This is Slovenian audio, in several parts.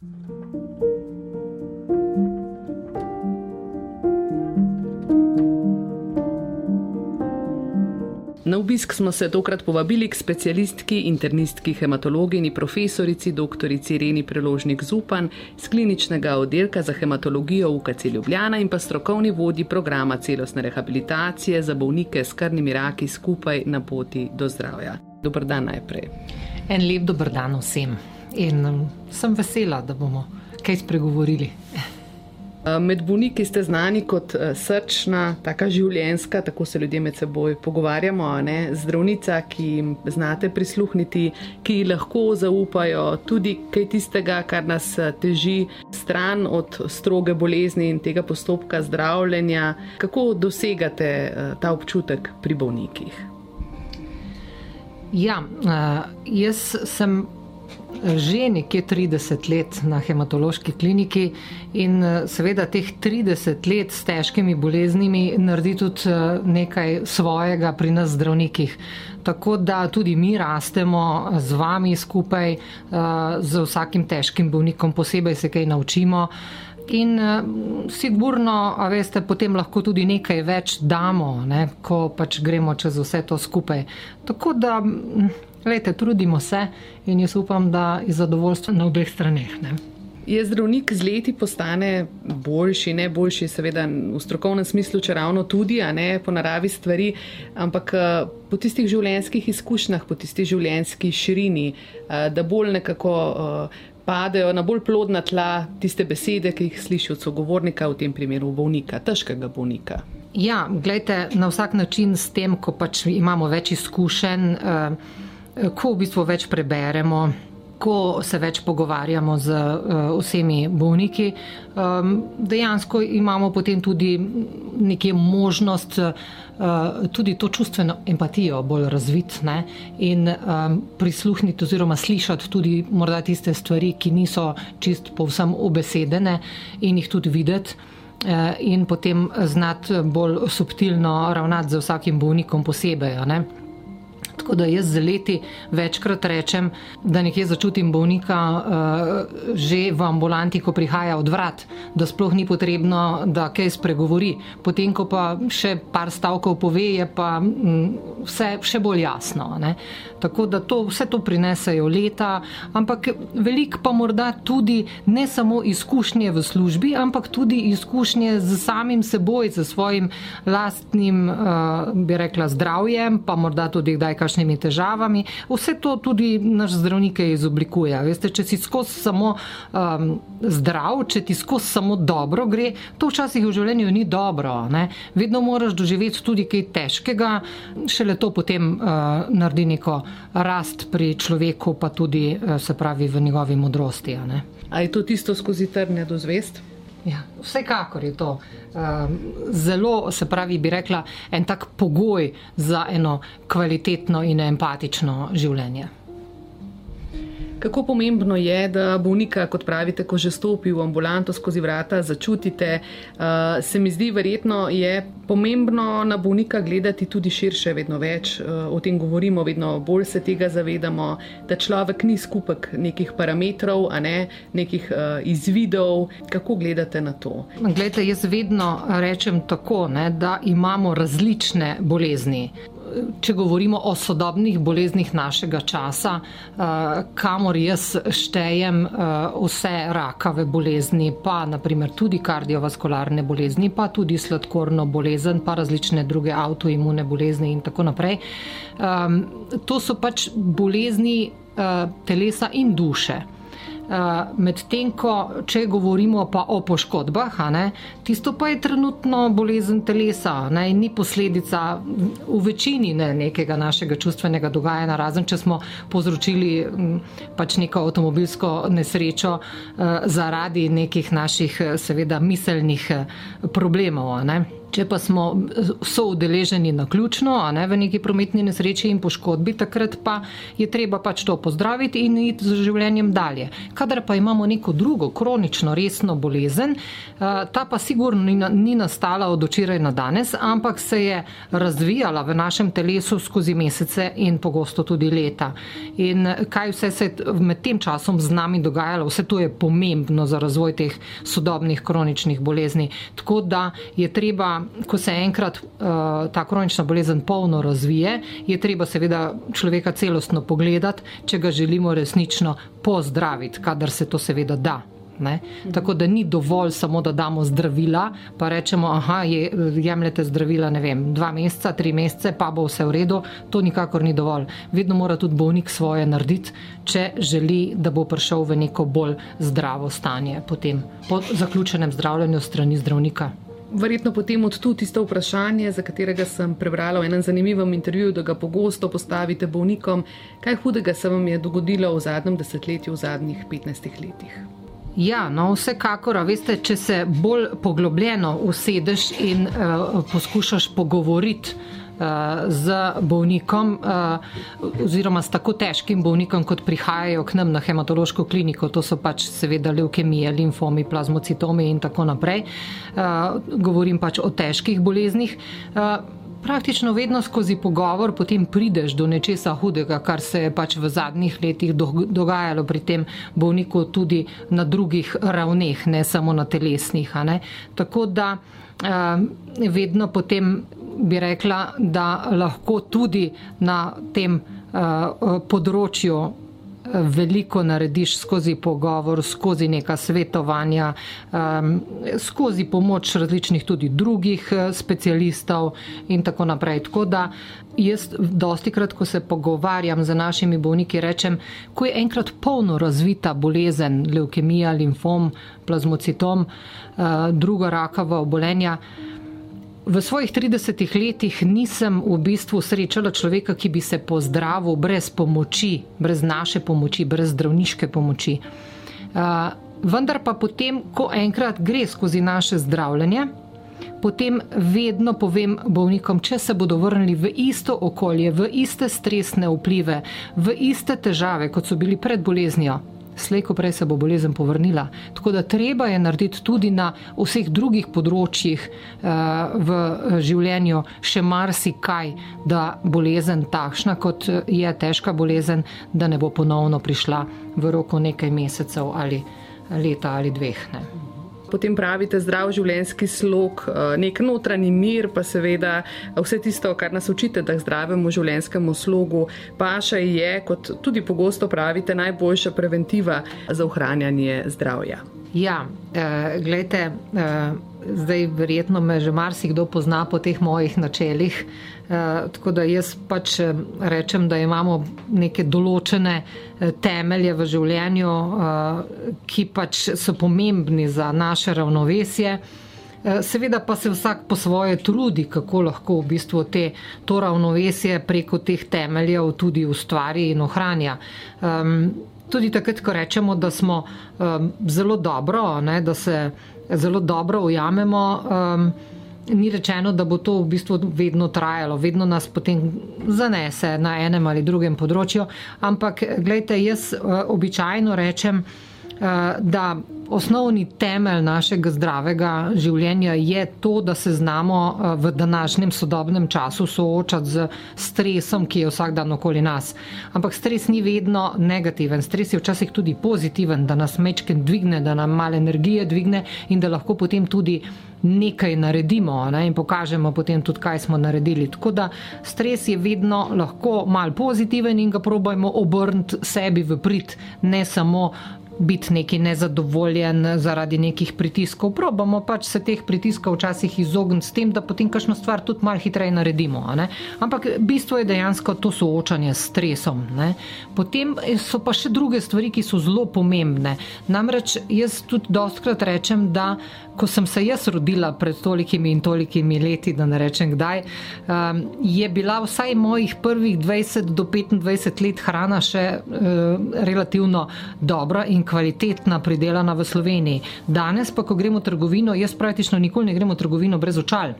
Na obisk smo se tokrat povabili k specialistki, internistki, hematologini, profesorici dr. Ireni Preložnik Zupan z kliničnega oddelka za hematologijo UKC Ljubljana in pa strokovni vodji programa celostne rehabilitacije za bolnike s krvnimi raki skupaj na poti do zdravja. Dobr dan najprej. En lep dobr dan vsem in um, sem vesela, da bomo kaj spregovorili. Eh, med bolniki ste znani kot eh, srčna, tako življenska, tako se ljudje med seboj pogovarjamo. Ne? Zdravnica, ki jim znate prisluhniti, ki lahko zaupajo tudi kaj tistega, kar nas eh, teži stran od stroge bolezni in tega postopka zdravljenja. Kako dosegate ta občutek pri bolnikih? Ja, jaz sem že nekje 30 let na hematološki kliniki in eh, seveda teh 30 let s težkimi boleznimi naredi tudi eh, nekaj svojega pri nas zdravnikih. Tako da tudi mi rastemo z vami skupaj, eh, z vsakim težkim bolnikom, posebej se kaj naučimo. In sigurno, a veste, potem lahko tudi nekaj več damo, ne, ko pač gremo čez vse to skupaj. Tako da Lejte, trudimo se in jaz upam, da je zadovoljstvo na obeh straneh. Ne? Je zdravnik z leti postane boljši, ne boljši, seveda v strokovnem smislu, če ravno tudi, a ne po naravi stvari, ampak eh, po tistih življenjskih izkušnjah, po tisti življenjski širini, eh, da bolj nekako eh, padejo na bolj plodna tla tiste besede, ki jih sliši od sogovornika, v tem primeru bolnika, težkega bolnika. Ja, gledajte, na vsak način s tem, ko pač imamo več izkušenj. Uh, ko v bistvu več preberemo, ko se več pogovarjamo z uh, vsemi bolniki, um, dejansko imamo potem tudi nekje možnost uh, tudi to čustveno empatijo bolj razvitne in um, prisluhniti oziroma slišati tudi morda tiste stvari, ki niso čist povsem obesedene in jih tudi videti. In potem znati bolj subtilno ravnati z vsakim bolnikom posebej. Tako da jaz z leti večkrat rečem, da nekje začutim bolnika uh, že v ambulanti, ko prihaja od vrat, da sploh ni potrebno, da kaj spregovori. Potem, ko pa še par stavkov pove, je pa mm, vse še bolj jasno. Ne? Tako da to, vse to prinesejo leta, ampak velik pa morda tudi ne samo izkušnje v službi, ampak tudi izkušnje z samim seboj, z svojim lastnim, uh, bi rekla, zdravjem, pa morda tudi kdaj kaj kakšnimi težavami. Vse to tudi naš zdravnike izoblikuje. Veste, če si skozi samo um, zdrav, če ti skozi samo dobro gre, to včasih v življenju ni dobro. Ne? Vedno moraš doživeti tudi kaj težkega, šele to potem uh, naredi neko rast pri človeku, pa tudi uh, se pravi v njegovi modrosti. Ali je to tisto skozi trnje do zvest? Ja, vsekakor je to um, zelo, se pravi, bi rekla, en tak pogoj za eno kvalitetno in empatično življenje. Kako pomembno je, da bolnika, kot pravite, ko že stopi v ambulanto skozi vrata, začutite. Uh, se mi zdi, verjetno je pomembno na bolnika gledati tudi širše, vedno več. Uh, o tem govorimo, vedno bolj se tega zavedamo, da človek ni skupek nekih parametrov, a ne nekih uh, izvidov. Kako gledate na to? Glede, jaz vedno rečem tako, ne, da imamo različne bolezni če govorimo o sodobnih boleznih našega časa, eh, kamor jaz štejem eh, vse rakave bolezni, pa naprimer tudi kardiovaskularne bolezni, pa tudi sladkorno bolezen, pa različne druge avtoimune bolezni in tako naprej. To so pač bolezni eh, telesa in duše. Medtem ko, če govorimo pa o poškodbah, ne, tisto pa je trenutno bolezen telesa ne, in ni posledica v večini ne, nekega našega čustvenega dogajanja, razen če smo povzročili pač neko avtomobilsko nesrečo zaradi nekih naših, seveda, miselnih problemov. Ne. Če pa smo so udeleženi na ključno, a ne v neki prometni nesreči in poškodbi, takrat pa je treba pač to pozdraviti in iti z življenjem dalje. Kadar pa imamo neko drugo kronično resno bolezen, ta pa sigurno ni nastala od včeraj na danes, ampak se je razvijala v našem telesu skozi mesece in pogosto tudi leta. In kaj vse se je med tem časom z nami dogajalo, vse to je pomembno za razvoj teh sodobnih kroničnih bolezni. Tako da je treba ko se enkrat uh, ta kronična bolezen polno razvije, je treba seveda človeka celostno pogledati, če ga želimo resnično pozdraviti, kadar se to seveda da. Ne? Tako da ni dovolj samo, da damo zdravila, pa rečemo, aha, je, jemljete zdravila, ne vem, dva meseca, tri mesece, pa bo vse v redu. To nikakor ni dovolj. Vedno mora tudi bolnik svoje narediti, če želi, da bo prišel v neko bolj zdravo stanje potem, po zaključenem zdravljenju strani zdravnika verjetno potem od tu tisto vprašanje, za katerega sem prebrala v enem zanimivem intervjuju, da ga pogosto postavite bolnikom. Kaj hudega se vam je dogodilo v zadnjem desetletju, v zadnjih 15 letih? Ja, no, vsekakor, veste, če se bolj poglobljeno usedeš in uh, poskušaš pogovoriti z bolnikom, eh, oziroma s tako težkim bolnikom, kot prihajajo k nam na hematološko kliniko. To so pač seveda leukemije, limfomi, plazmocitomi in tako naprej. Eh, govorim pač o težkih boleznih. Eh, praktično vedno skozi pogovor potem prideš do nečesa hudega, kar se je pač v zadnjih letih dogajalo pri tem bolniku tudi na drugih ravneh, ne samo na telesnih. Tako da vedno potem bi rekla, da lahko tudi na tem področju eh, veliko narediš skozi pogovor, skozi neka svetovanja, skozi pomoč različnih tudi drugih specialistov in tako naprej. Tako da jaz dosti krat, ko se pogovarjam z našimi bolniki, rečem, ko je enkrat polno razvita bolezen, leukemija, limfom, plazmocitom, uh, druga rakava obolenja, V svojih 30 letih nisem v bistvu srečala človeka, ki bi se pozdravil brez pomoči, brez naše pomoči, brez zdravniške pomoči. Uh, vendar pa potem, ko enkrat gre skozi naše zdravljenje, potem vedno povem bolnikom, če se bodo vrnili v isto okolje, v iste stresne vplive, v iste težave, kot so bili pred boleznijo, slejko prej se bo bolezen povrnila. Tako da treba je narediti tudi na vseh drugih področjih uh, v življenju še marsikaj, da bolezen takšna, kot je težka bolezen, da ne bo ponovno prišla v roku nekaj mesecev ali leta ali dveh. Ne potem pravite zdrav življenjski slog, eh, nek notranji mir, pa seveda eh, vse tisto, kar nas učite, da zdravemu življenjskemu slogu paša je, kot tudi pogosto pravite, najboljša preventiva za ohranjanje zdravja. Ja, eh, gledajte, eh, zdaj verjetno me že marsikdo pozna po teh mojih načelih. Eh, tako da jaz pač eh, rečem, da imamo neke določene eh, temelje v življenju, ki pač so pomembni za naše ravnovesje. Seveda pa se vsak po svoje trudi, kako lahko v bistvu te, to ravnovesje preko teh temeljev tudi ustvari in ohranja. Um, tudi takrat, ko rečemo, da smo um, zelo dobro, ne, da se zelo dobro ujamemo, um, ni rečeno, da bo to v bistvu vedno trajalo, vedno nas potem zanese na enem ali drugem področju. Ampak, gledajte, jaz uh, običajno rečem, uh, da osnovni temelj našega zdravega življenja je to, da se znamo eh, v današnjem sodobnem času soočati z stresom, ki je vsak dan okoli nas. Ampak stres ni vedno negativen, stres je včasih tudi pozitiven, da nas mečken dvigne, da nam malo energije dvigne in da lahko potem tudi nekaj naredimo ne, in pokažemo potem tudi, kaj smo naredili. Tako da stres je vedno lahko mal pozitiven in ga probojmo obrniti sebi v prid, ne samo biti neki nezadovoljen zaradi nekih pritiskov. Probamo pač se teh pritiskov včasih izogniti s tem, da potem kakšno stvar tudi malo hitreje naredimo. Ampak bistvo je dejansko to soočanje s stresom. Ne? Potem so pa še druge stvari, ki so zelo pomembne. Namreč jaz tudi dostkrat rečem, da ko sem se jaz rodila pred tolikimi in tolikimi leti, da ne rečem kdaj, um, je bila vsaj mojih prvih 20 do 25 let hrana še uh, relativno dobra in kvalitetna, pridelana v Sloveniji. Danes pa, ko gremo v trgovino, jaz praktično nikoli ne gremo v trgovino brez očal.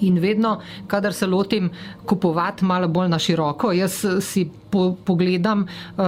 In vedno, kadar se lotim kupovati malo bolj na široko, jaz si po, pogledam uh,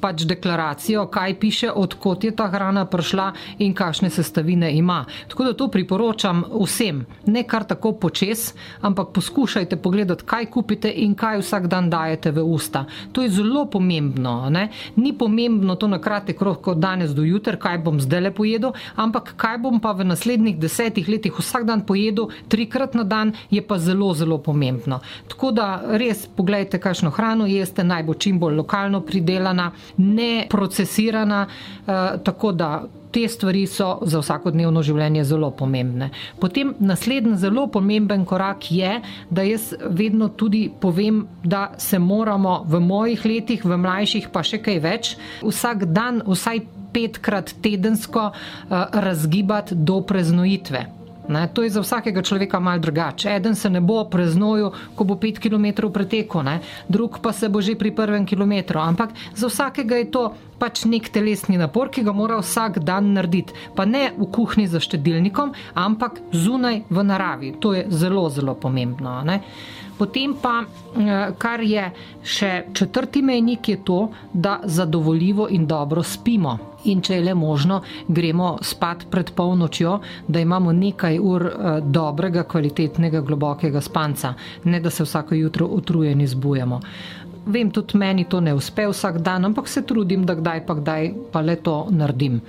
pač deklaracijo, kaj piše, odkot je ta hrana prišla in kakšne sestavine ima. Tako da to priporočam vsem, ne kar tako počes, ampak poskušajte pogledati, kaj kupite in kaj vsak dan dajete v usta. To je zelo pomembno. Ne? Ni pomembno to na kratek rok, kot danes do jutra, kaj bom zdaj le pojedel, ampak kaj bom pa v naslednjih desetih letih vsak dan pojedel, trikrat na dan, je pa zelo, zelo pomembno. Tako da res pogledajte, kakšno hrano jeste. Naj bo čim bolj lokalno pridelana, ne procesirana, eh, tako da te stvari so za vsakodnevno življenje zelo pomembne. Potem naslednji zelo pomemben korak je, da jaz vedno tudi povem, da se moramo v mojih letih, v mlajših pa še kaj več, vsak dan vsaj petkrat tedensko eh, razgibati do preznojitve. Ne, to je za vsakega človeka mal drugače. Eden se ne bo preznojil, ko bo pet km pretekel, ne, drug pa se bo že pri prvem kilometru. Ampak za vsakega je to pač nek telesni napor, ki ga mora vsak dan narediti. Pa ne v kuhinji za štedilnikom, ampak zunaj v naravi. To je zelo, zelo pomembno. Ne. Potem pa, eh, kar je še četrti mejnik, je to, da zadovoljivo in dobro spimo. In če je le možno, gremo spat pred polnočjo, da imamo nekaj ur eh, dobrega, kvalitetnega, globokega spanca, ne da se vsako jutro utrujeni zbujamo. Vem, tudi meni to ne uspe vsak dan, ampak se trudim, da kdaj pa kdaj pa le to naredim.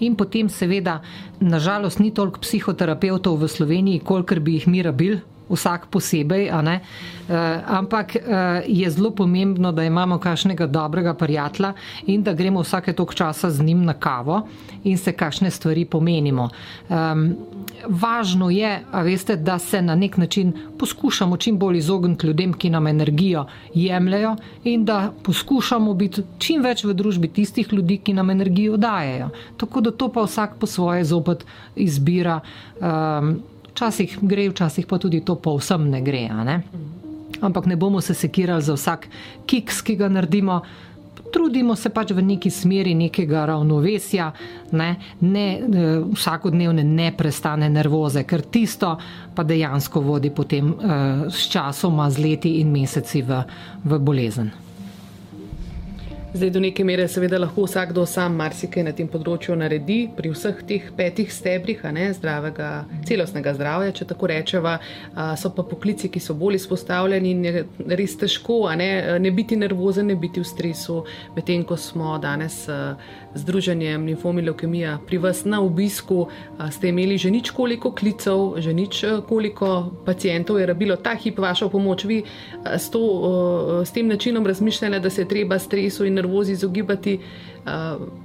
In potem, seveda, nažalost, ni toliko psihoterapeutov v Sloveniji, kolikor bi jih mi rabili vsak posebej, uh, ampak uh, je zelo pomembno, da imamo kakšnega dobrega prijatelja in da gremo vsake tok časa z njim na kavo in se kakšne stvari pomenimo. Um, važno je, veste, da se na nek način poskušamo čim bolj izogniti ljudem, ki nam energijo jemljajo in da poskušamo biti čim več v družbi tistih ljudi, ki nam energijo dajejo. Tako da to pa vsak po svoje zopet izbira. Um, Včasih gre, včasih pa tudi to povsem ne gre. Ne? Ampak ne bomo se sekirali za vsak kiks, ki ga naredimo. Trudimo se pač v neki smeri nekega ravnovesja, ne, ne eh, vsakodnevne neprestane nervoze, ker tisto pa dejansko vodi potem uh, s časoma, z leti in meseci v, v bolezen. Zdaj, do neke mere, seveda, lahko vsakdo sam marsikaj na tem področju naredi, pri vseh teh petih stebrih, ne, zdravega, celostnega zdravja, če tako rečemo. So pa poklici, ki so bolj izpostavljeni in je res težko ne, ne biti nervozen, ne biti v stresu, medtem ko smo danes združenjem Linfomi Leukemija pri vas na obisku, ste imeli že nič koliko klicev, že nič koliko pacijentov je rabilo ta hip vašo pomoč. Vi s, to, s tem načinom razmišljanja, da se je treba stresu in nervozi izogibati,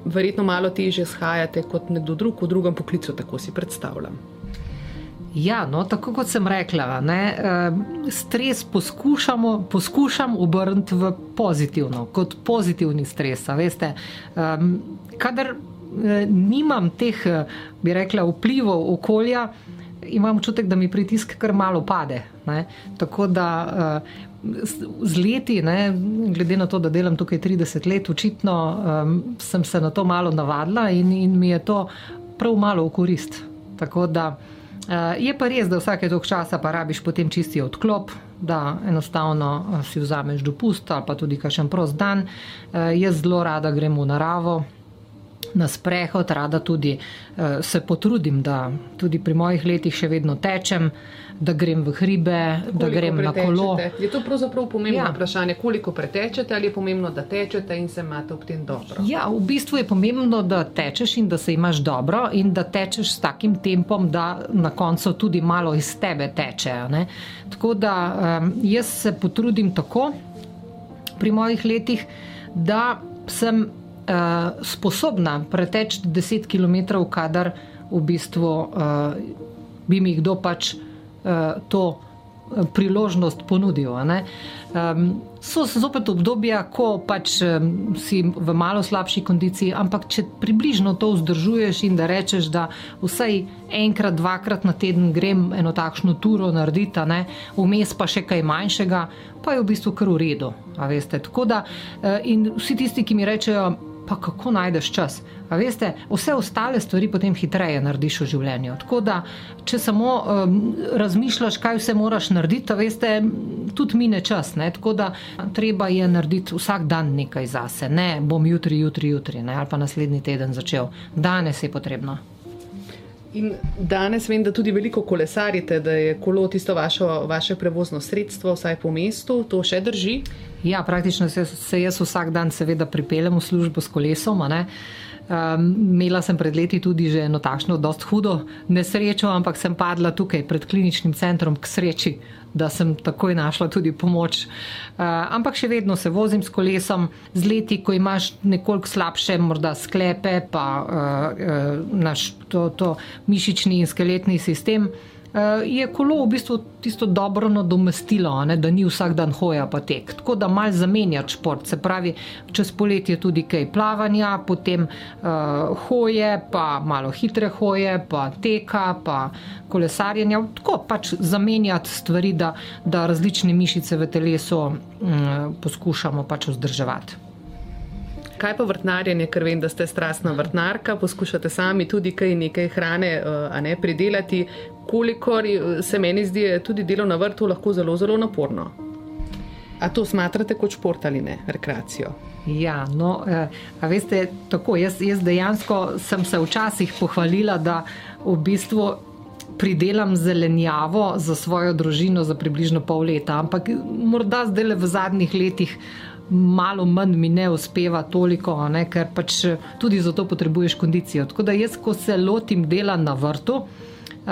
verjetno malo teže shajate kot nekdo drug v drugem poklicu, tako si predstavljam. Ja, no, tako kot sem rekla, ne, stres poskušamo, poskušam obrniti v pozitivno, kot pozitivni stres. Veste, kadar e, nimam teh, bi rekla, vplivov okolja, imam občutek, da mi pritisk kar malo pade. Ne. Tako da z leti, ne, glede na to, da delam tukaj 30 let, očitno sem se na to malo navadila in, in mi je to prav malo v korist. Tako da. Uh, je pa res, da vsake toliko časa pa rabiš potem čisti odklop, da enostavno uh, si vzameš dopust ali pa tudi kakšen prost dan. Uh, jaz zelo rada grem v naravo, na sprehod, rada tudi uh, se potrudim, da tudi pri mojih letih še vedno tečem. Da grem v hribe, koliko da grem pretečete? na kolo. Je to pravzaprav pomembno ja. vprašanje, koliko pretečete ali je pomembno, da tečete in se imate ob tem dobro? Ja, v bistvu je pomembno, da tečeš in da se imaš dobro in da tečeš s takim tempom, da na koncu tudi malo iz tebe teče. Ne? Tako da um, jaz se potrudim tako pri mojih letih, da sem uh, sposobna preteči 10 km, kadar v bistvu uh, bi mi kdo pač uh, to priložnost ponudil. Um, so zopet obdobja, ko pač um, si v malo slabši kondiciji, ampak če približno to vzdržuješ in da rečeš, da vsaj enkrat, dvakrat na teden grem eno takšno turo narediti, vmes pa še kaj manjšega, pa je v bistvu kar v redu. Tako da uh, in vsi tisti, ki mi rečejo, pa kako najdeš čas. Veste, vse ostale stvari potem hitreje narediš v življenju. Tako da, če samo um, razmišljaš, kaj vse moraš narediti, veste, tudi mine čas. Ne? Tako da, treba je narediti vsak dan nekaj zase. Ne bom jutri, jutri, jutri ne? ali pa naslednji teden začel. Danes je potrebno. In danes vem, da tudi veliko kolesarite, da je kolo tisto vašo, vaše prevozno sredstvo, vsaj po mestu. To še drži? Ja, praktično se, se jaz vsak dan, seveda, pripeljem v službo s kolesom. Um, imela sem pred leti tudi že eno takšno, dosta hudo nesrečo, ampak sem padla tukaj pred kliničnim centrom k sreči, da sem takoj našla tudi pomoč. Uh, ampak še vedno se vozim s kolesom, z leti, ko imaš nekoliko slabše, morda sklepe, pa uh, uh, naš to, to mišični in skeletni sistem. Eh, je kolo v bistvu tisto dobro nadomestilo, ne, da ni vsak dan hoja pa tek. Tako da mal zamenjati šport, se pravi, čez poletje tudi kaj plavanja, potem uh, hoje, pa malo hitre hoje, pa teka, pa kolesarjenja. Tako pač zamenjati stvari, da, da različne mišice v telesu um, poskušamo pač vzdrževati. Kaj pa vrtnarjenje, ker vem, da ste strastna vrtnarka, poskušate sami tudi kaj nekaj hrane uh, ne, pridelati, kolikor se meni zdi, je tudi delo na vrtu lahko zelo, zelo naporno. A to smatrate kot šport ali ne, rekreacijo? Ja, no, eh, a veste, tako jaz, jaz dejansko sem se včasih pohvalila, da v bistvu pridelam zelenjavo za svojo družino za približno pol leta, ampak morda zdaj le v zadnjih letih malo manj mi ne uspeva toliko, ne, ker pač tudi za to potrebuješ kondicijo. Tako da jaz, ko se lotim dela na vrtu, Uh,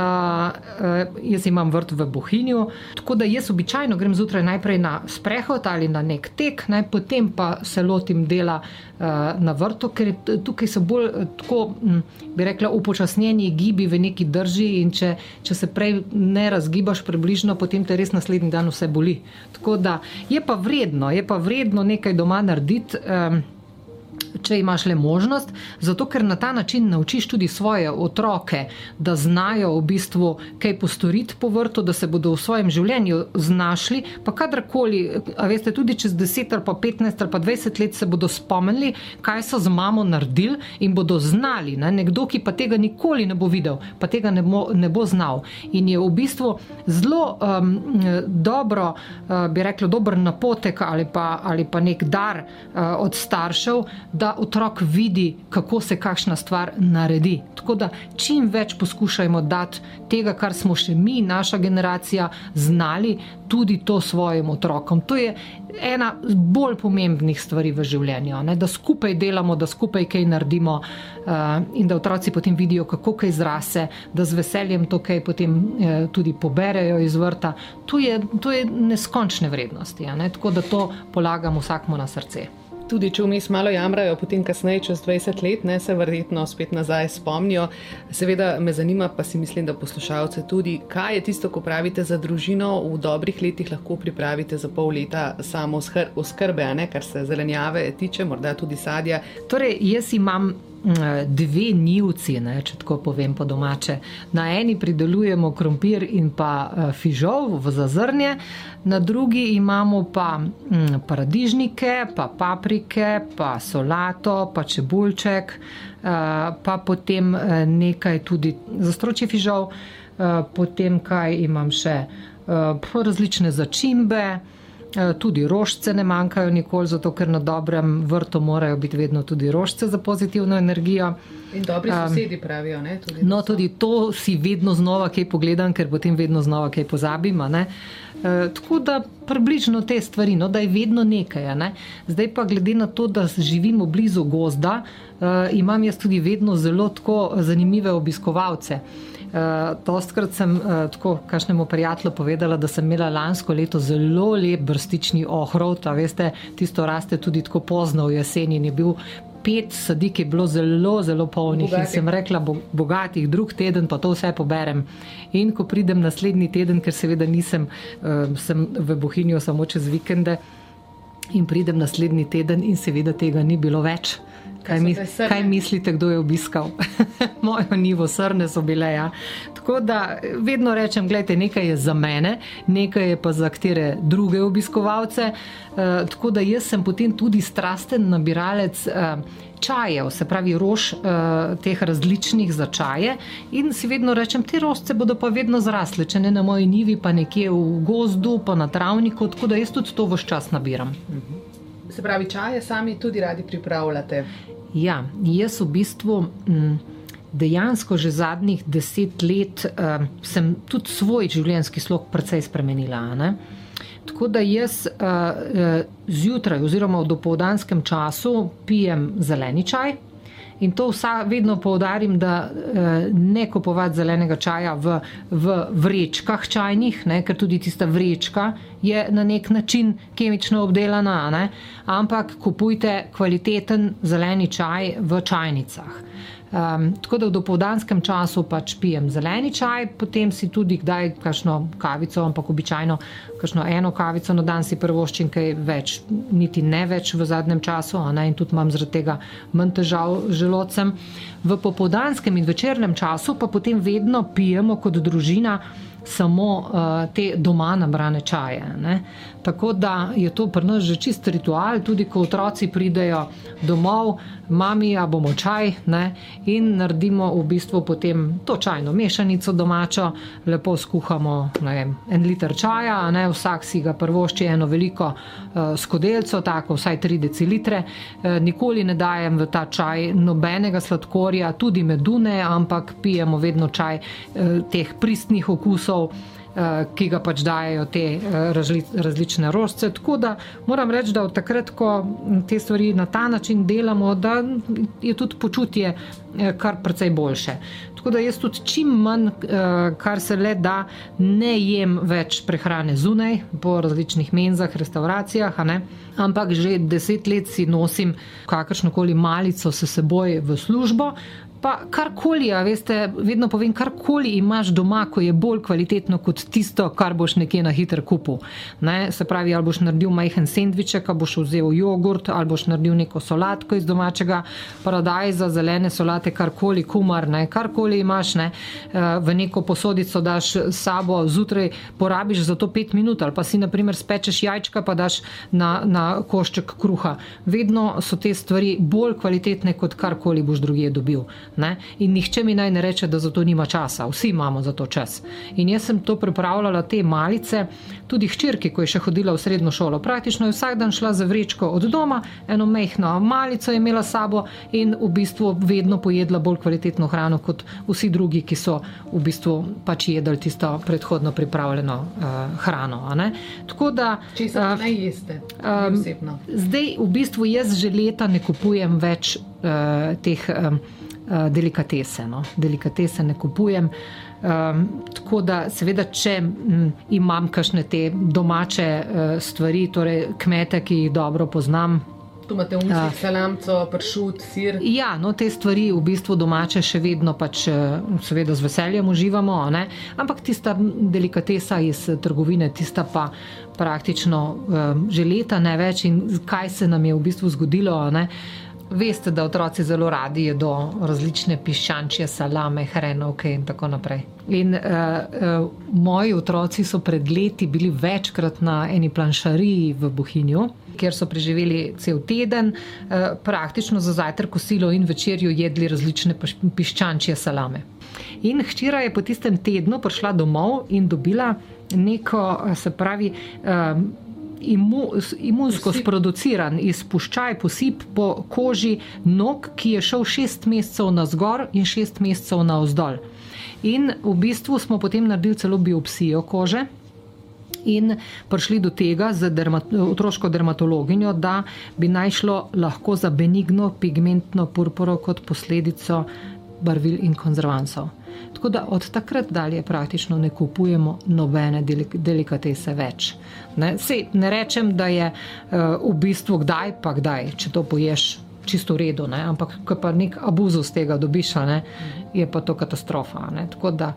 jaz imam vrt v Bohinju, tako da jaz običajno grem zjutraj najprej na sprehod ali na nek tek, naj potem pa se lotim dela uh, na vrtu, ker tukaj so bolj tako, m, bi rekla, upočasnjeni gibi v neki drži in če, če se prej ne razgibaš približno, potem te res naslednji dan vse boli. Tako da je pa vredno, je pa vredno nekaj doma narediti. Um, če imaš le možnost, zato ker na ta način naučiš tudi svoje otroke, da znajo v bistvu kaj postoriti po vrtu, da se bodo v svojem življenju znašli, pa kadarkoli, a veste, tudi čez 10 ali pa 15 ali pa 20 let se bodo spomnili, kaj so z mamo naredili in bodo znali. Ne? Nekdo, ki pa tega nikoli ne bo videl, pa tega ne bo, ne bo znal. In je v bistvu zelo um, dobro, uh, bi rekla, dober napotek ali pa, ali pa nek dar uh, od staršev, da otrok vidi, kako se kakšna stvar naredi. Tako da čim več poskušajmo dati tega, kar smo še mi, naša generacija, znali, tudi to svojim otrokom. To je ena bolj pomembnih stvari v življenju, ne? da skupaj delamo, da skupaj kaj naredimo uh, in da otroci potem vidijo, kako kaj zrase, da z veseljem to kaj potem uh, tudi poberejo iz vrta. To je, to je neskončne vrednosti, ne? tako da to polagam vsakmu na srce tudi če vmes malo jamrajo, potem kasneje, čez 20 let, ne, se verjetno spet nazaj spomnijo. Seveda me zanima, pa si mislim, da poslušalce tudi, kaj je tisto, ko pravite za družino, v dobrih letih lahko pripravite za pol leta samo oskrbe, kar se zelenjave tiče, morda tudi sadja. Torej, jaz imam dve nivci, ne, če tako povem po domače. Na eni pridelujemo krompir in pa eh, fižol v zazrnje, na drugi imamo pa paradižnike, pa paprike, pa solato, pa čebulček, eh, pa potem eh, nekaj tudi za stročji fižol, potem kaj imam še različne začimbe. Eh, tudi rožce ne manjkajo nikoli, zato ker na dobrem vrtu morajo biti vedno tudi rožce za pozitivno energijo. In dobri sosedi pravijo. Ne, tudi no, tudi to si vedno znova kaj pogledam, ker potem vedno znova kaj pozabim. E, tako da približno te stvari, no, da je vedno nekaj. Ne. Zdaj pa glede na to, da živimo blizu gozda, e, imam jaz tudi vedno zelo zanimive obiskovalce. Uh, Dostkrat sem uh, tako kažnemu prijatelju povedala, da sem imela lansko leto zelo lep brstični ohrov, a veste, tisto raste tudi tako pozno v jeseni in je bil pet sadik je bilo zelo, zelo polnih Bogati. in sem rekla, bo, bogatih, drug teden pa to vse poberem. In ko pridem naslednji teden, ker seveda nisem uh, v Bohinju samo čez vikende, in pridem naslednji teden in seveda tega ni bilo več. Kaj, mis, kaj mislite, kdo je obiskal? Mojo nivo srne so bile. Ja. Tako da vedno rečem, gledajte, nekaj je za mene, nekaj je pa za katere druge obiskovalce. Uh, tako da jaz sem potem tudi strasten nabiralec. Uh, čajev, se pravi rož uh, teh različnih za čaje. In si vedno rečem, te rožce bodo pa vedno zrasle, če ne na moji nivi, pa nekje v gozdu, pa na travniku, tako da jaz tudi to vse čas nabiram. Se pravi, čaje sami tudi radi pripravljate. Ja, jaz v bistvu. Mm, Dejansko že zadnjih deset let uh, sem tudi svoj življenjski slog precej spremenila. Ne? Tako da jaz uh, zjutraj oziroma v dopoldanskem času pijem zeleni čaj. In to vsa, vedno poudarim, da eh, ne kupovati zelenega čaja v, v vrečkah čajnih, ne, ker tudi tista vrečka je na nek način kemično obdelana, ne, ampak kupujte kvaliteten zeleni čaj v čajnicah. Um, tako da v dopoldanskem času pač pijem zeleni čaj, potem si tudi kdaj kakšno kavico, ampak običajno kakšno eno kavico na dan si prvoščim, kaj več, niti ne več v zadnjem času, ne, in tudi imam zaradi tega manj težav z želodcem. V popoldanskem in večernem času pa potem vedno pijemo kot družina samo uh, te doma nabrane čaje. Ne? Tako da je to pri nas že čist ritual, tudi ko otroci pridejo domov, mami, a bomo čaj ne? in naredimo v bistvu potem to čajno mešanico domačo, lepo skuhamo vem, en liter čaja, ne? vsak si ga prvošči eno veliko uh, skodelco, tako vsaj 3 decilitre. Uh, nikoli ne dajem v ta čaj nobenega sladkorja, tudi medune, ampak pijemo vedno čaj uh, teh pristnih okusov eh, ki ga pač dajo te eh, različne rožce. Tako da moram reči, da od takrat, ko te stvari na ta način delamo, da je tudi počutje eh, kar precej boljše. Tako da jaz tudi čim manj, kar se le da, ne jem več prehrane zunaj, po različnih menzah, restauracijah, ampak že deset let si nosim kakršno koli malico s seboj v službo, pa karkoli, a veste, vedno povem, karkoli imaš doma, ko je bolj kvalitetno kot tisto, kar boš nekje na hiter kupu. Ne? Se pravi, ali boš naredil majhen sendviček, ali boš vzel jogurt, ali boš naredil neko solatko iz domačega paradajza, zelene solate, karkoli, kumar, ne? karkoli imaš, ne? Eh, v neko posodico daš sabo, zjutraj porabiš za to pet minut, ali pa si naprimer spečeš jajčka, pa daš na, na košček kruha. Vedno so te stvari bolj kvalitetne, kot karkoli boš drugje dobil. Ne? In nihče mi naj ne reče, da za to nima časa, vsi imamo za to čas. In jaz sem to pripravljala, te malice, tudi hčerki, ko je še hodila v srednjo šolo. Praktično je vsak dan šla za vrečko od doma, eno mehko malico je imela sabo in v bistvu vedno pojedla bolj kvalitetno hrano kot vsi drugi, ki so v bistvu pač jedli tisto predhodno pripravljeno uh, hrano. Tako da. Če se uh, ne jeste, um, zdaj v bistvu jaz že leta ne kupujem več uh, teh. Um, delikatese. No. Delikatese ne kupujem. Um, tako da, seveda, če m, imam kakšne te domače uh, stvari, torej kmete, ki jih dobro poznam. Tu imate v mislih uh, salamco, pršut, sir. Ja, no, te stvari v bistvu domače še vedno pač, seveda, z veseljem uživamo, ne? ampak tista delikatesa iz trgovine, tista pa praktično um, že leta ne več in kaj se nam je v bistvu zgodilo. Ne? Veste, da otroci zelo radi jedo različne piščančje, salame, hrenovke in tako naprej. In uh, uh, moji otroci so pred leti bili večkrat na eni planšariji v Bohinju, kjer so preživeli cel teden, uh, praktično za zajtrk, kosilo in večerjo jedli različne piščančje, salame. In hčera je po tistem tednu prišla domov in dobila neko, se pravi, uh, imu, imunsko posip. sproduciran izpuščaj, posip po koži nog, ki je šel šest mesecev na zgor in šest mesecev na vzdolj. In v bistvu smo potem naredili celo biopsijo kože. In prišli do tega z dermat otroško dermatologinjo, da bi naj šlo lahko za benigno pigmentno purpuro kot posledico barvil in konzervansov. Tako da od takrat dalje praktično ne kupujemo nobene delikatese več. Ne, Sej, ne rečem, da je uh, v bistvu kdaj pa kdaj, če to poješ čisto v redu, ne? ampak ko pa nek abuzus tega dobiš, ne? je pa to katastrofa. Ne? Tako da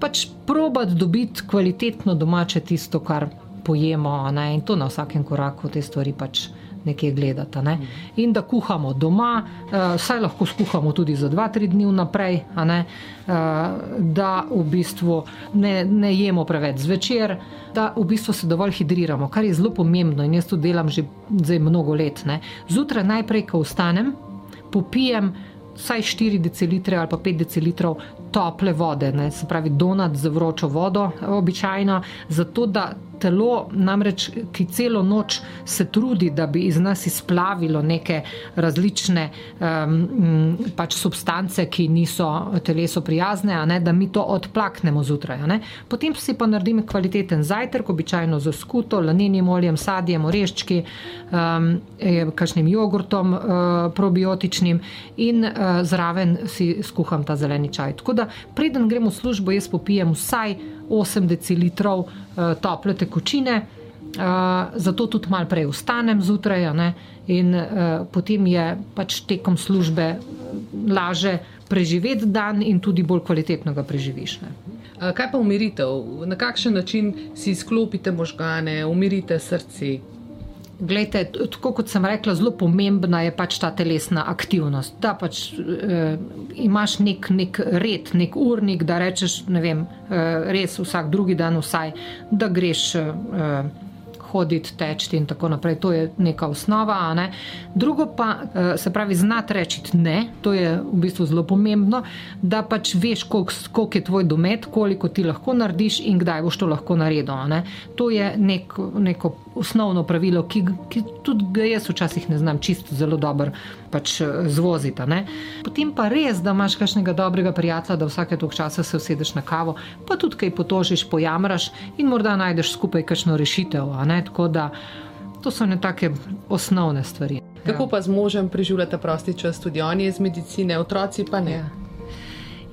pač probati dobiti kvalitetno domače tisto, kar pojemo ne? in to na vsakem koraku te stvari pač nekje gledati. Ne? In da kuhamo doma, uh, saj lahko skuhamo tudi za dva, tri dni vnaprej, uh, da v bistvu ne, ne jemo preveč zvečer, da v bistvu se dovolj hidriramo, kar je zelo pomembno in jaz to delam že zdaj mnogo let. Ne? Zjutraj najprej, ko vstanem, popijem. Vsaj 4 decilitre ali pa 5 decilitrov tople vode, ne, se pravi, donat z vročo vodo, običajno, zato da telo, namreč, ki celo noč se trudi, da bi iz nas izplavilo neke različne um, pač substance, ki niso telesu prijazne, ne, da mi to odplaknemo zjutraj. Potem si pa naredim kvaliteten zajtrk, običajno z skuto, lanenim oljem, sadjem, oreščki, um, kakšnim jogurtom uh, probiotičnim in uh, zraven si skuham ta zeleni čaj. Tako da, preden gremo v službo, jaz popijem vsaj 8 decilitrov uh, tople tekočine, uh, zato tudi malo prej vstanem zjutraj in uh, potem je pač tekom službe laže preživeti dan in tudi bolj kvalitetno ga preživiš. Ne. Kaj pa umiritev? Na kakšen način si izklopite možgane, umirite srce? Glejte, tako kot sem rekla, zelo pomembna je pač ta telesna aktivnost. Da pač eh, imaš nek, nek red, nek urnik, da rečeš, ne vem, eh, res vsak drugi dan, vsaj, da greš. Eh, hoditi, teči in tako naprej. To je neka osnova. Ne? Drugo pa eh, se pravi znati reči ne, to je v bistvu zelo pomembno, da pač veš, koliko je tvoj domet, koliko ti lahko narediš in kdaj boš to lahko naredil. Ne? To je nek, neko osnovno pravilo, ki, ki tudi ga jaz včasih ne znam čisto zelo dobro pač eh, zvoziti. Potem pa res, da imaš kakšnega dobrega prijatelja, da vsake toliko časa se usedeš na kavo, pa tudi kaj potožiš, pojamraš in morda najdeš skupaj kakšno rešitev. Tako da to so ne take osnovne stvari. Kako ja. pa z možem preživljate prosti čas, tudi on je iz medicine, otroci pa ne? Ja.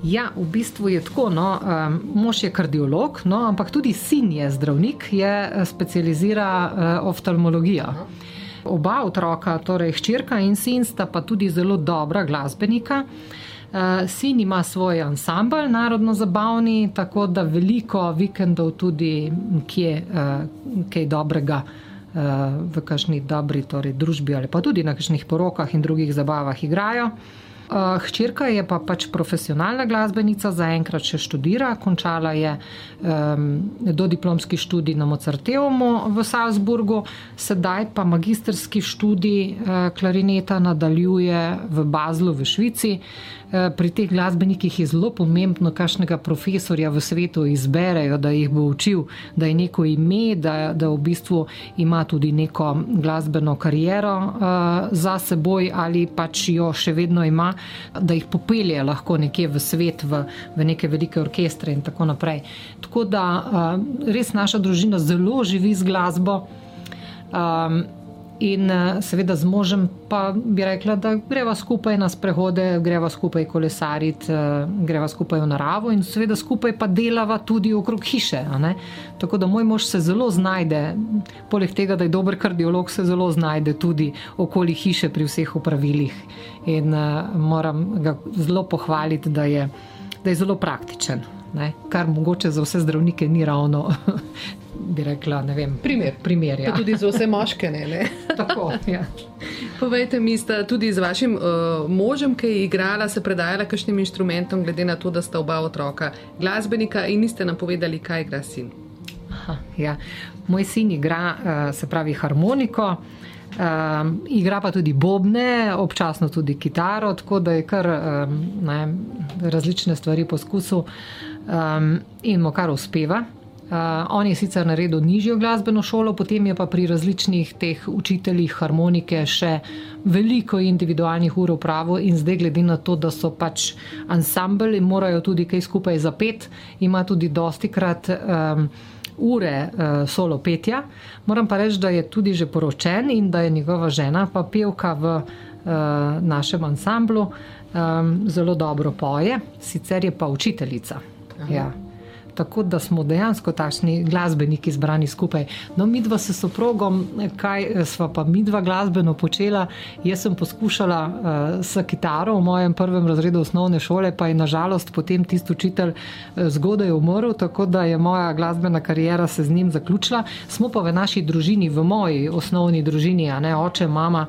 Ja, v bistvu je tako. No, um, mož je kardiolog, no, ampak tudi sin je zdravnik, je eh, specializira uh, oftalmologijo. Oba otroka, torej hčerka in sin, sta pa tudi zelo dobra glasbenika. Uh, sin ima svoj ansambl, narodno zabavni, tako da veliko vikendov tudi kje uh, kaj dobrega v kakšni dobri torej, družbi ali pa tudi na kakšnih porokah in drugih zabavah igrajo. Uh, hčerka je pa pač profesionalna glasbenica, zaenkrat še študira, končala je um, dodiplomski študij na Mozarteumu v Salzburgu, sedaj pa magistrski študij uh, klarineta nadaljuje v Bazlu v Švici. Eh, pri teh glasbenikih je zelo pomembno, kakšnega profesorja v svetu izberejo, da jih bo učil, da je neko ime, da, da v bistvu ima tudi neko glasbeno kariero uh, za seboj ali pač jo še vedno ima, da jih popelje lahko nekje v svet, v, v neke velike orkestre in tako naprej. Tako da uh, res naša družina zelo živi z glasbo. Um, In eh, seveda z možem pa bi rekla, da greva skupaj na sprehode, greva skupaj kolesariti, eh, greva skupaj v naravo in seveda skupaj pa delava tudi okrog hiše. Tako da moj mož se zelo znajde, poleg tega, da je dober kardiolog, se zelo znajde tudi okoli hiše pri vseh upravilih. In uh, moram ga zelo pohvaliti, da je, da je zelo praktičen. Ne? Kar mogoče za vse zdravnike ni ravno bi rekla, ne vem, primer. primer ja. Tudi za vse moške, ne? ne? Tako, ja. Povejte mi, sta tudi z vašim uh, možem, ki je igrala, se predajala kakšnim inštrumentom, glede na to, da sta oba otroka glasbenika in niste nam povedali, kaj igra sin. Aha, ja. Moj sin igra, uh, se pravi, harmoniko. Um, igra pa tudi bobne, občasno tudi kitaro, tako da je kar um, ne, različne stvari poskusil um, in mu kar uspeva. Uh, on je sicer naredil nižjo glasbeno šolo, potem je pa pri različnih teh učiteljih harmonike še veliko individualnih ur upravo in zdaj glede na to, da so pač ansambl in morajo tudi kaj skupaj zapet, ima tudi dosti krat um, ure uh, solo petja. Moram pa reči, da je tudi že poročen in da je njegova žena pa pevka v uh, našem ansamblu, um, zelo dobro poje, sicer je pa učiteljica. Ja. Tako da smo dejansko takšni glasbeniki zbrani skupaj. No, mi dva se soprogom, kaj sva pa mi dva glasbeno počela, jaz sem poskušala uh, s kitaro v mojem prvem razredu osnovne šole, pa je nažalost potem tisti učitelj zgodaj umrl, tako da je moja glasbena karijera se z njim zaključila. Smo pa v naši družini, v moji osnovni družini, a ne oče, mama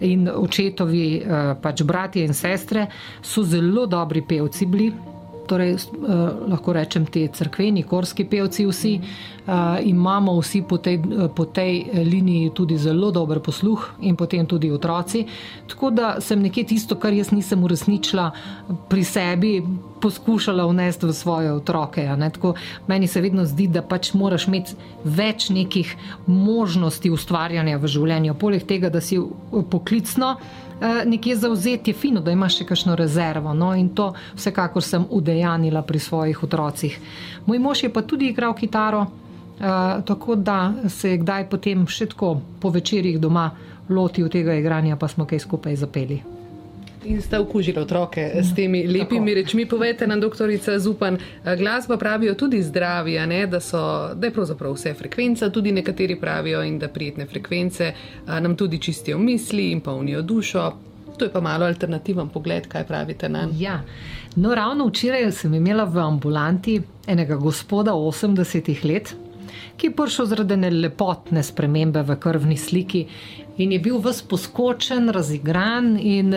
in očetovi, eh, pač bratje in sestre, so zelo dobri pevci bili. Torej, eh, lahko rečem, ti crkveni, korski pevci, vsi eh, imamo vsi po tej, po tej liniji tudi zelo dober posluh, in potem tudi otroci. Tako da sem nekje tisto, kar jaz nisem uresničila pri sebi, poskušala vnesti v svoje otroke. Tako, meni se vedno zdi, da pač moraš imeti več nekih možnosti ustvarjanja v življenju. Poleg tega, da si poklicno eh, nekje zauzeti, je fino, da imaš še kakšno rezervo. No? In to vsekakor sem udejanila pri svojih otrocih. Moj mož je pa tudi igral kitaro, eh, tako da se je kdaj potem še tako po večerjih doma lotil tega igranja, pa smo kaj skupaj zapeli. In ste okužili otroke s temi lepimi Tako. rečmi. Povejte nam, doktorica Zupan, glasba pravijo tudi zdravija, ne, da, so, da je pravzaprav vse frekvenca, tudi nekateri pravijo in da prijetne frekvence nam tudi čistijo misli in polnijo dušo. To je pa malo alternativen pogled, kaj pravite na. Ja. No, ravno včeraj sem imela v ambulanti enega gospoda 80 let, ki je prišel zaradi lepotne spremembe v krvni sliki in je bil vse poskočen, razigran in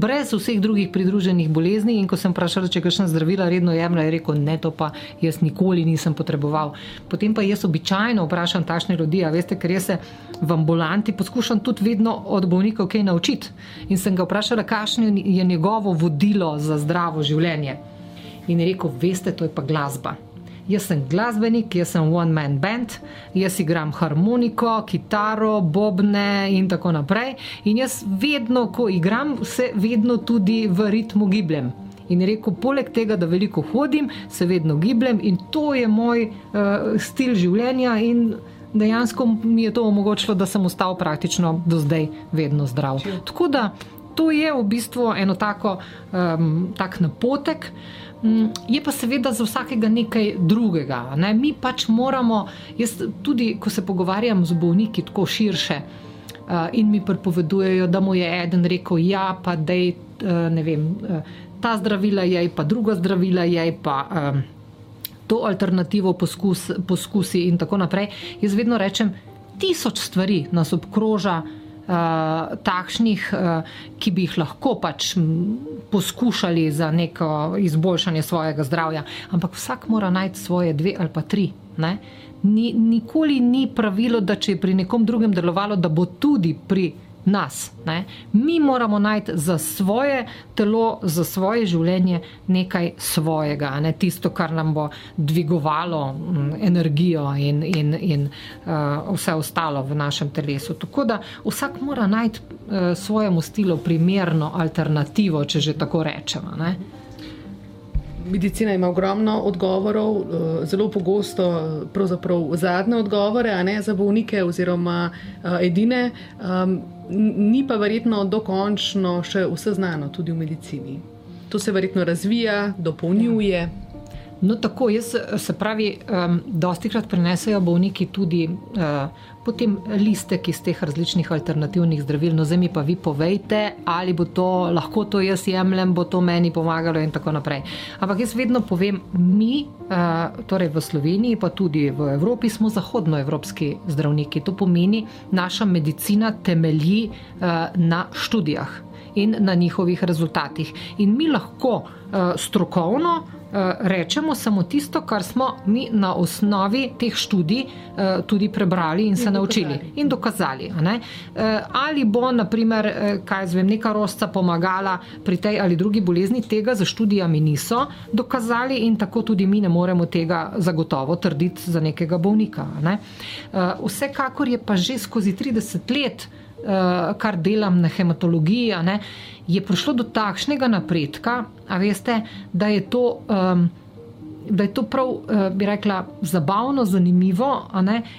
brez vseh drugih pridruženih bolezni. In ko sem vprašal, če kakšna zdravila redno jemlje, je rekel: Ne, to pa jaz nikoli nisem potreboval. Potem pa jaz običajno vprašam tašne ljudi, a veste, ker jaz se v ambulanti poskušam tudi vedno od bolnikov kaj naučiti. In sem ga vprašala, kakšno je njegovo vodilo za zdravo življenje. In je rekel: Veste, to je pa glasba. Jaz sem glasbenik, jaz sem one man band, jaz igram harmoniko, kitaro, bobne in tako naprej. In jaz vedno, ko igram, se vedno tudi v ritmu gibljem. In rekel, poleg tega, da veliko hodim, se vedno gibljem in to je moj uh, stil življenja. Dejansko mi je to omogočilo, da sem ostal praktično do zdaj vedno zdrav. Tako da to je v bistvu eno tako um, tak napotek. Mm, je pa seveda za vsakega nekaj drugega. Ne? Mi pač moramo, jaz tudi, ko se pogovarjam z bolniki tako širše uh, in mi pripovedujejo, da mu je eden rekel, ja, pa da je uh, vem, uh, ta zdravila je, pa druga zdravila je, pa uh, to alternativo poskus, poskusi in tako naprej. Jaz vedno rečem, tisoč stvari nas obkroža. Uh, takšnih, uh, ki bi jih lahko pač poskušali za neko izboljšanje svojega zdravja, ampak vsak mora najti svoje dve ali pa tri. Ni, nikoli ni pravilo, da če je pri nekom drugem delovalo, da bo tudi pri nas. Ne? Mi moramo najti za svoje telo, za svoje življenje nekaj svojega, ne tisto, kar nam bo dvigovalo m, energijo in, in, in uh, vse ostalo v našem telesu. Tako da vsak mora najti uh, svojemu stilu primerno alternativo, če že tako rečemo. Ne? Medicina ima ogromno odgovorov, eh, zelo pogosto pravzaprav zadnje odgovore, ne za bolnike oziroma eh, edine, ni pa verjetno dokončno še vse znano tudi v medicini. To se verjetno razvija, dopolnjuje. Ja. No, tako jaz se pravi, um, dosti krat prenesejo bolniki tudi uh, potem listek iz teh različnih alternativnih zdravil. No, zdaj mi pa vi povejte, ali bo to lahko to jaz jemljem, bo to meni pomagalo in tako naprej. Ampak jaz vedno povem, mi, uh, torej v Sloveniji, pa tudi v Evropi, smo zahodnoevropski zdravniki. To pomeni, naša medicina temelji uh, na študijah in na njihovih rezultatih. In mi lahko uh, strokovno Eh, rečemo samo tisto, kar smo mi na osnovi teh študij eh, tudi prebrali in se in naučili in dokazali. Eh, ali bo, naprimer, kaj zvem, neka rosca pomagala pri tej ali drugi bolezni, tega za študijami niso dokazali in tako tudi mi ne moremo tega zagotovo trditi za nekega bolnika. Ne? Vsekakor je pa že skozi 30 let, kar delam na hematologiji, ne, je prišlo do takšnega napredka, veste, da je to. Um, Da je to prav, uh, bi rekla, zabavno, zanimivo,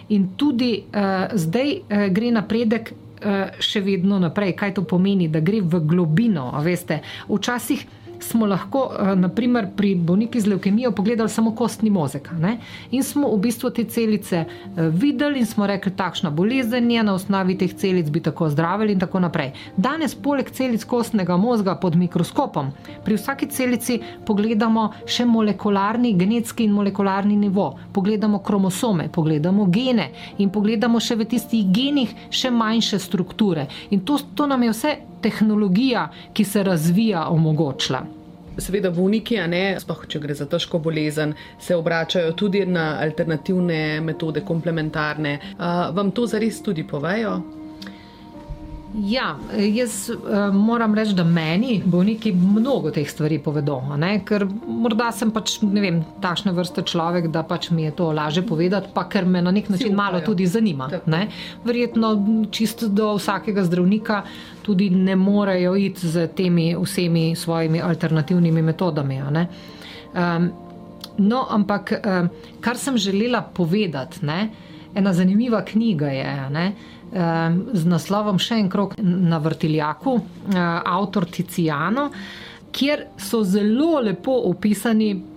in tudi uh, zdaj uh, gre napredek uh, še vedno naprej. Kaj to pomeni, da gre v globino? Veste, včasih smo lahko uh, naprimer, pri bolnikih z leukemijo pogledali samo kostni mozek. Ne? In smo v bistvu te celice uh, videli in smo rekli, takšna bolezen je, na osnovi teh celic bi tako zdravili in tako naprej. Danes, poleg celic kostnega možga pod mikroskopom, pri vsaki celici pogledamo še molekularni, genetski in molekularni nivo, pogledamo kromosome, pogledamo gene in pogledamo še v tistih genih še manjše strukture. In to, to nam je vse tehnologija, ki se razvija, omogočila. Seveda, bolniki, a ne, sploh če gre za težko bolezen, se obračajo tudi na alternativne metode, komplementarne. Uh, vam to zares tudi povejo? Ja, jaz uh, moram reči, da meni bolniki mnogo teh stvari povedo. Ker morda sem pač vem, takšne vrste človek, da pač mi je to laže povedati, pa ker me na nek način malo tudi zanima. Verjetno čisto do vsakega zdravnika tudi ne morejo iti z temi vsemi svojimi alternativnimi metodami. Um, no, ampak um, kar sem želela povedati, ne, ena zanimiva knjiga je. Ne, z naslovom Še en krok na vrtiljaku, eh, avtor Ticijano, kjer so zelo lepo opisani.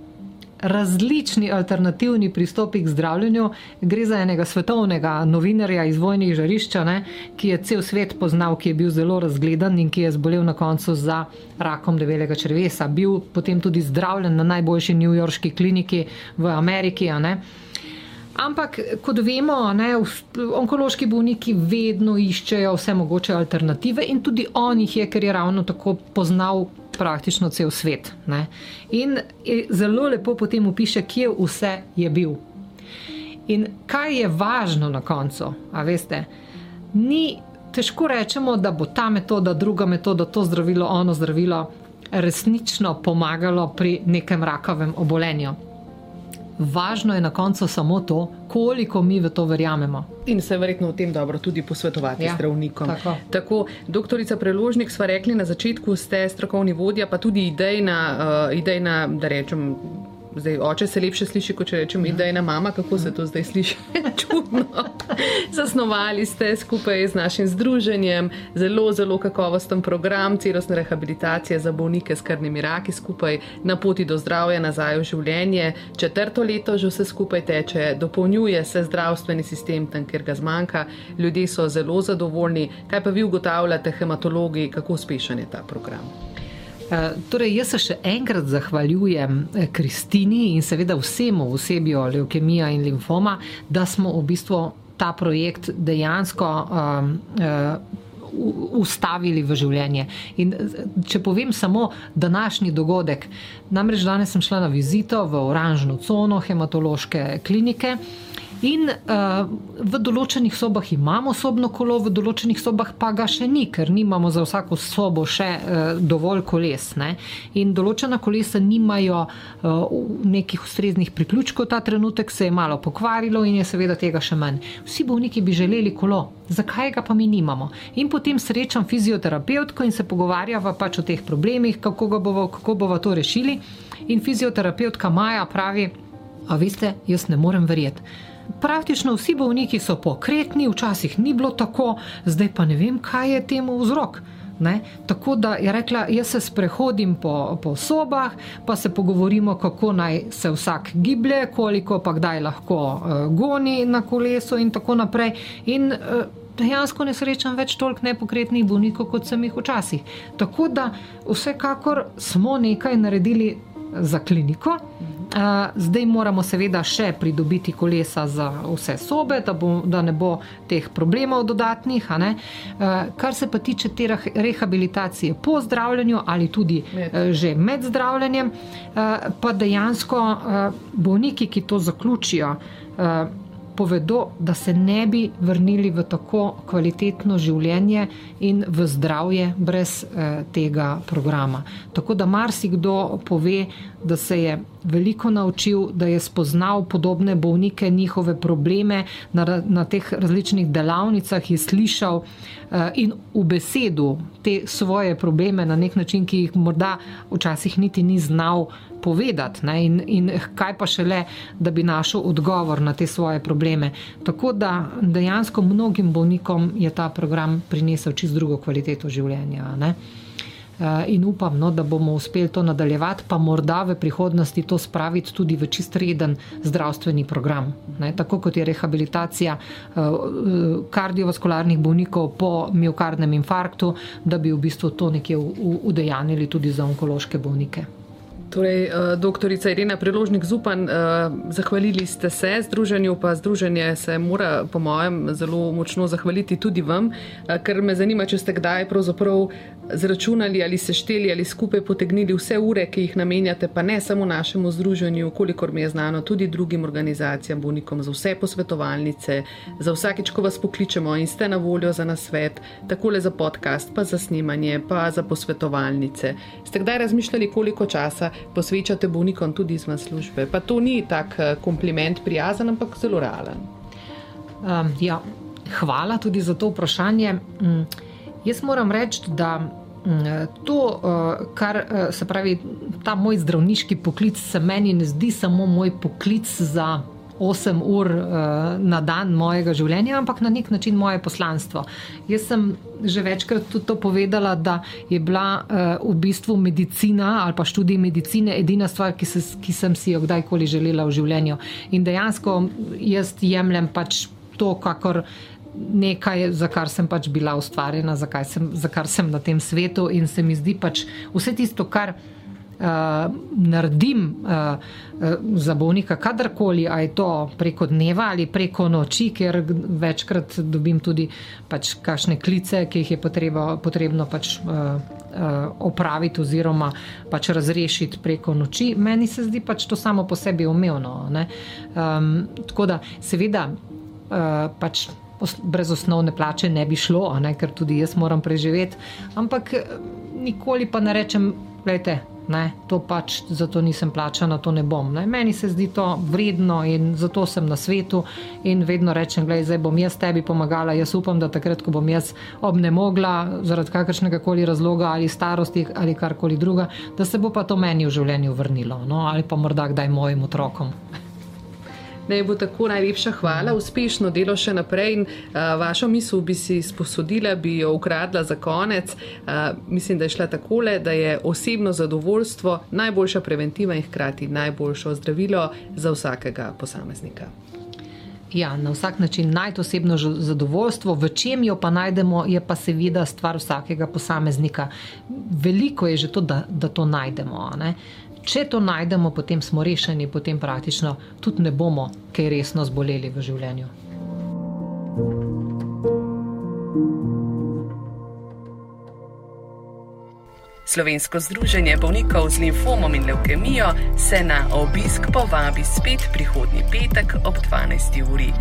Različni alternativni pristopi k zdravljenju. Gre za enega svetovnega novinarja iz vojnih žarišča, ne, ki je cel svet poznal, ki je bil zelo razgledan in ki je zbolel na koncu za rakom debelega črvesa. Bil potem tudi zdravljen na najboljši newyorški kliniki v Ameriki. Ampak, kot vemo, ne, onkološki bolniki vedno iščejo vse mogoče alternative in tudi on jih je, ker je ravno tako poznal praktično cel svet. Ne. In zelo lepo potem opiše, kje vse je bil. In kaj je važno na koncu, a veste, ni težko rečemo, da bo ta metoda, druga metoda, to zdravilo, ono zdravilo resnično pomagalo pri nekem rakavem obolenju važno je na koncu samo to, koliko mi v to verjamemo. In se verjetno v tem dobro tudi posvetovati ja, s zdravnikom. Tako. tako, doktorica Preložnik, sva rekli na začetku, ste strokovni vodja, pa tudi idejna, uh, idejna da rečem. Zdaj, oče se lepše sliši, kot če rečem, da je ena mama, kako se to zdaj sliši. Čudno. Zasnovali ste skupaj z našim združenjem zelo, zelo kakovosten program celostne rehabilitacije za bolnike s krvnimi raki, skupaj na poti do zdravja, nazaj v življenje. Četrto leto že vse skupaj teče, dopolnjuje se zdravstveni sistem tam, kjer ga zmanjka. Ljudje so zelo zadovoljni. Kaj pa vi ugotavljate, hematologi, kako uspešen je ta program? Eh, torej, jaz se še enkrat zahvaljujem eh, Kristini in seveda vsemu osebju leukemija in limfoma, da smo v bistvu ta projekt dejansko um, uh, ustavili v življenje. In če povem samo današnji dogodek, namreč danes sem šla na vizito v oranžno cono hematološke klinike. In uh, v določenih sobah imamo sobno kolo, v določenih sobah pa ga še ni, ker nimamo za vsako sobo še uh, dovolj koles. Ne? In določena kolesa nimajo uh, nekih ustreznih priključkov, ta trenutek se je malo pokvarilo in je seveda tega še manj. Vsi bolniki bi želeli kolo, zakaj ga pa mi nimamo? In potem srečam fizioterapevtko in se pogovarjava pač o teh problemih, kako, bovo, kako bomo to rešili. In fizioterapevtka Maja pravi, a veste, jaz ne morem verjeti praktično vsi bolniki so pokretni, včasih ni bilo tako, zdaj pa ne vem, kaj je temu vzrok. Ne? Tako da je rekla, jaz se sprehodim po, po sobah, pa se pogovorimo, kako naj se vsak giblje, koliko pa kdaj lahko uh, goni na kolesu in tako naprej. In uh, dejansko ne srečam več toliko nepokretnih bolnikov, kot sem jih včasih. Tako da vsekakor smo nekaj naredili za kliniko. Zdaj moramo seveda še pridobiti kolesa za vse sobe, da, bo, da ne bo teh problemov dodatnih. Kar se pa tiče te rehabilitacije po zdravljenju ali tudi med. že med zdravljenjem, pa dejansko bolniki, ki to zaključijo, povedo, da se ne bi vrnili v tako kvalitetno življenje in v zdravje brez eh, tega programa. Tako da marsikdo pove, da se je veliko naučil, da je spoznal podobne bolnike, njihove probleme na, na teh različnih delavnicah, je slišal uh, in v besedu te svoje probleme na nek način, ki jih morda včasih niti ni znal povedati. In, in kaj pa še le, da bi našel odgovor na te svoje probleme. Tako da dejansko mnogim bolnikom je ta program prinesel čist drugo kvaliteto življenja. Ne? In upam, no, da bomo uspeli to nadaljevati, pa morda v prihodnosti to spraviti tudi v čist reden zdravstveni program. Ne, tako kot je rehabilitacija kardiovaskularnih bolnikov po miokardnem infarktu, da bi v bistvu to nekje udejanili tudi za onkološke bolnike. Torej, doktorica Irena Preložnik Zupan, zahvalili ste se združenju, pa združenje se mora, po mojem, zelo močno zahvaliti tudi vam, ker me zanima, če ste kdaj pravzaprav zračunali ali sešteli ali skupaj potegnili vse ure, ki jih namenjate, pa ne samo našemu združenju, kolikor mi je znano, tudi drugim organizacijam, bolnikom, za vse posvetovalnice, za vsakeč, ko vas pokličemo in ste na voljo za nasvet, takole za podcast, pa za snemanje, pa za posvetovalnice. Ste kdaj razmišljali, koliko časa posvečate bolnikom tudi izven službe? Pa to ni tak eh, kompliment prijazen, ampak zelo realen. Um, ja. Hvala tudi za to vprašanje. Um, Jaz moram reči, da mm, to, eh, kar eh, se pravi, ta moj zdravniški poklic, se meni ne zdi samo moj poklic za 8 ur eh, na dan mojega življenja, ampak na nek način moje poslanstvo. Jaz sem že večkrat tudi to povedala, da je bila v bistvu medicina ali pa študij medicine edina stvar, ki, se, ki sem si jo kdajkoli želela v življenju. In dejansko jaz jemljem pač to, kakor nekaj, za kar sem pač bila ustvarjena, za, sem, za kar sem na tem svetu in se mi zdi pač vse tisto, kar uh, naredim uh, uh, za bolnika, kadarkoli, a je to preko dneva ali preko noči, ker večkrat dobim tudi pač kakšne klice, ki jih je potreba, potrebno pač. Uh, opraviti oziroma pač razrešiti preko noči, meni se zdi pač to samo po sebi umevno. Um, tako da, seveda, uh, pač brez osnovne plače ne bi šlo, ne, ker tudi jaz moram preživeti. Ampak eh, nikoli pa ne rečem, gledajte. Ne, to pač zato nisem plačana, to ne bom. Ne. Meni se zdi to vredno in zato sem na svetu in vedno rečem, gledaj, zdaj bom jaz tebi pomagala. Jaz upam, da takrat, ko bom jaz obnemogla zaradi kakršnega koli razloga ali starosti ali karkoli druga, da se bo pa to meni v življenju vrnilo no, ali pa morda kdaj mojim otrokom. Naj bo tako najlepša hvala, uspešno delo še naprej. In, uh, vašo misel bi si sposodila, bi jo ukradla za konec. Uh, mislim, da je šla takole, da je osebno zadovoljstvo najboljša preventiva in hkrati najboljše zdravilo za vsakega posameznika. Ja, na vsak način najti osebno zadovoljstvo, v čem jo pa najdemo, je pa seveda stvar vsakega posameznika. Veliko je že to, da, da to najdemo. Ne? Če to najdemo, potem smo rešeni, potem praktično tudi ne bomo kaj resno zboleli v življenju. Slovensko združenje bolnikov z limfomom in leukemijo se na obisk povabi spet prihodnji petek ob 12. uri.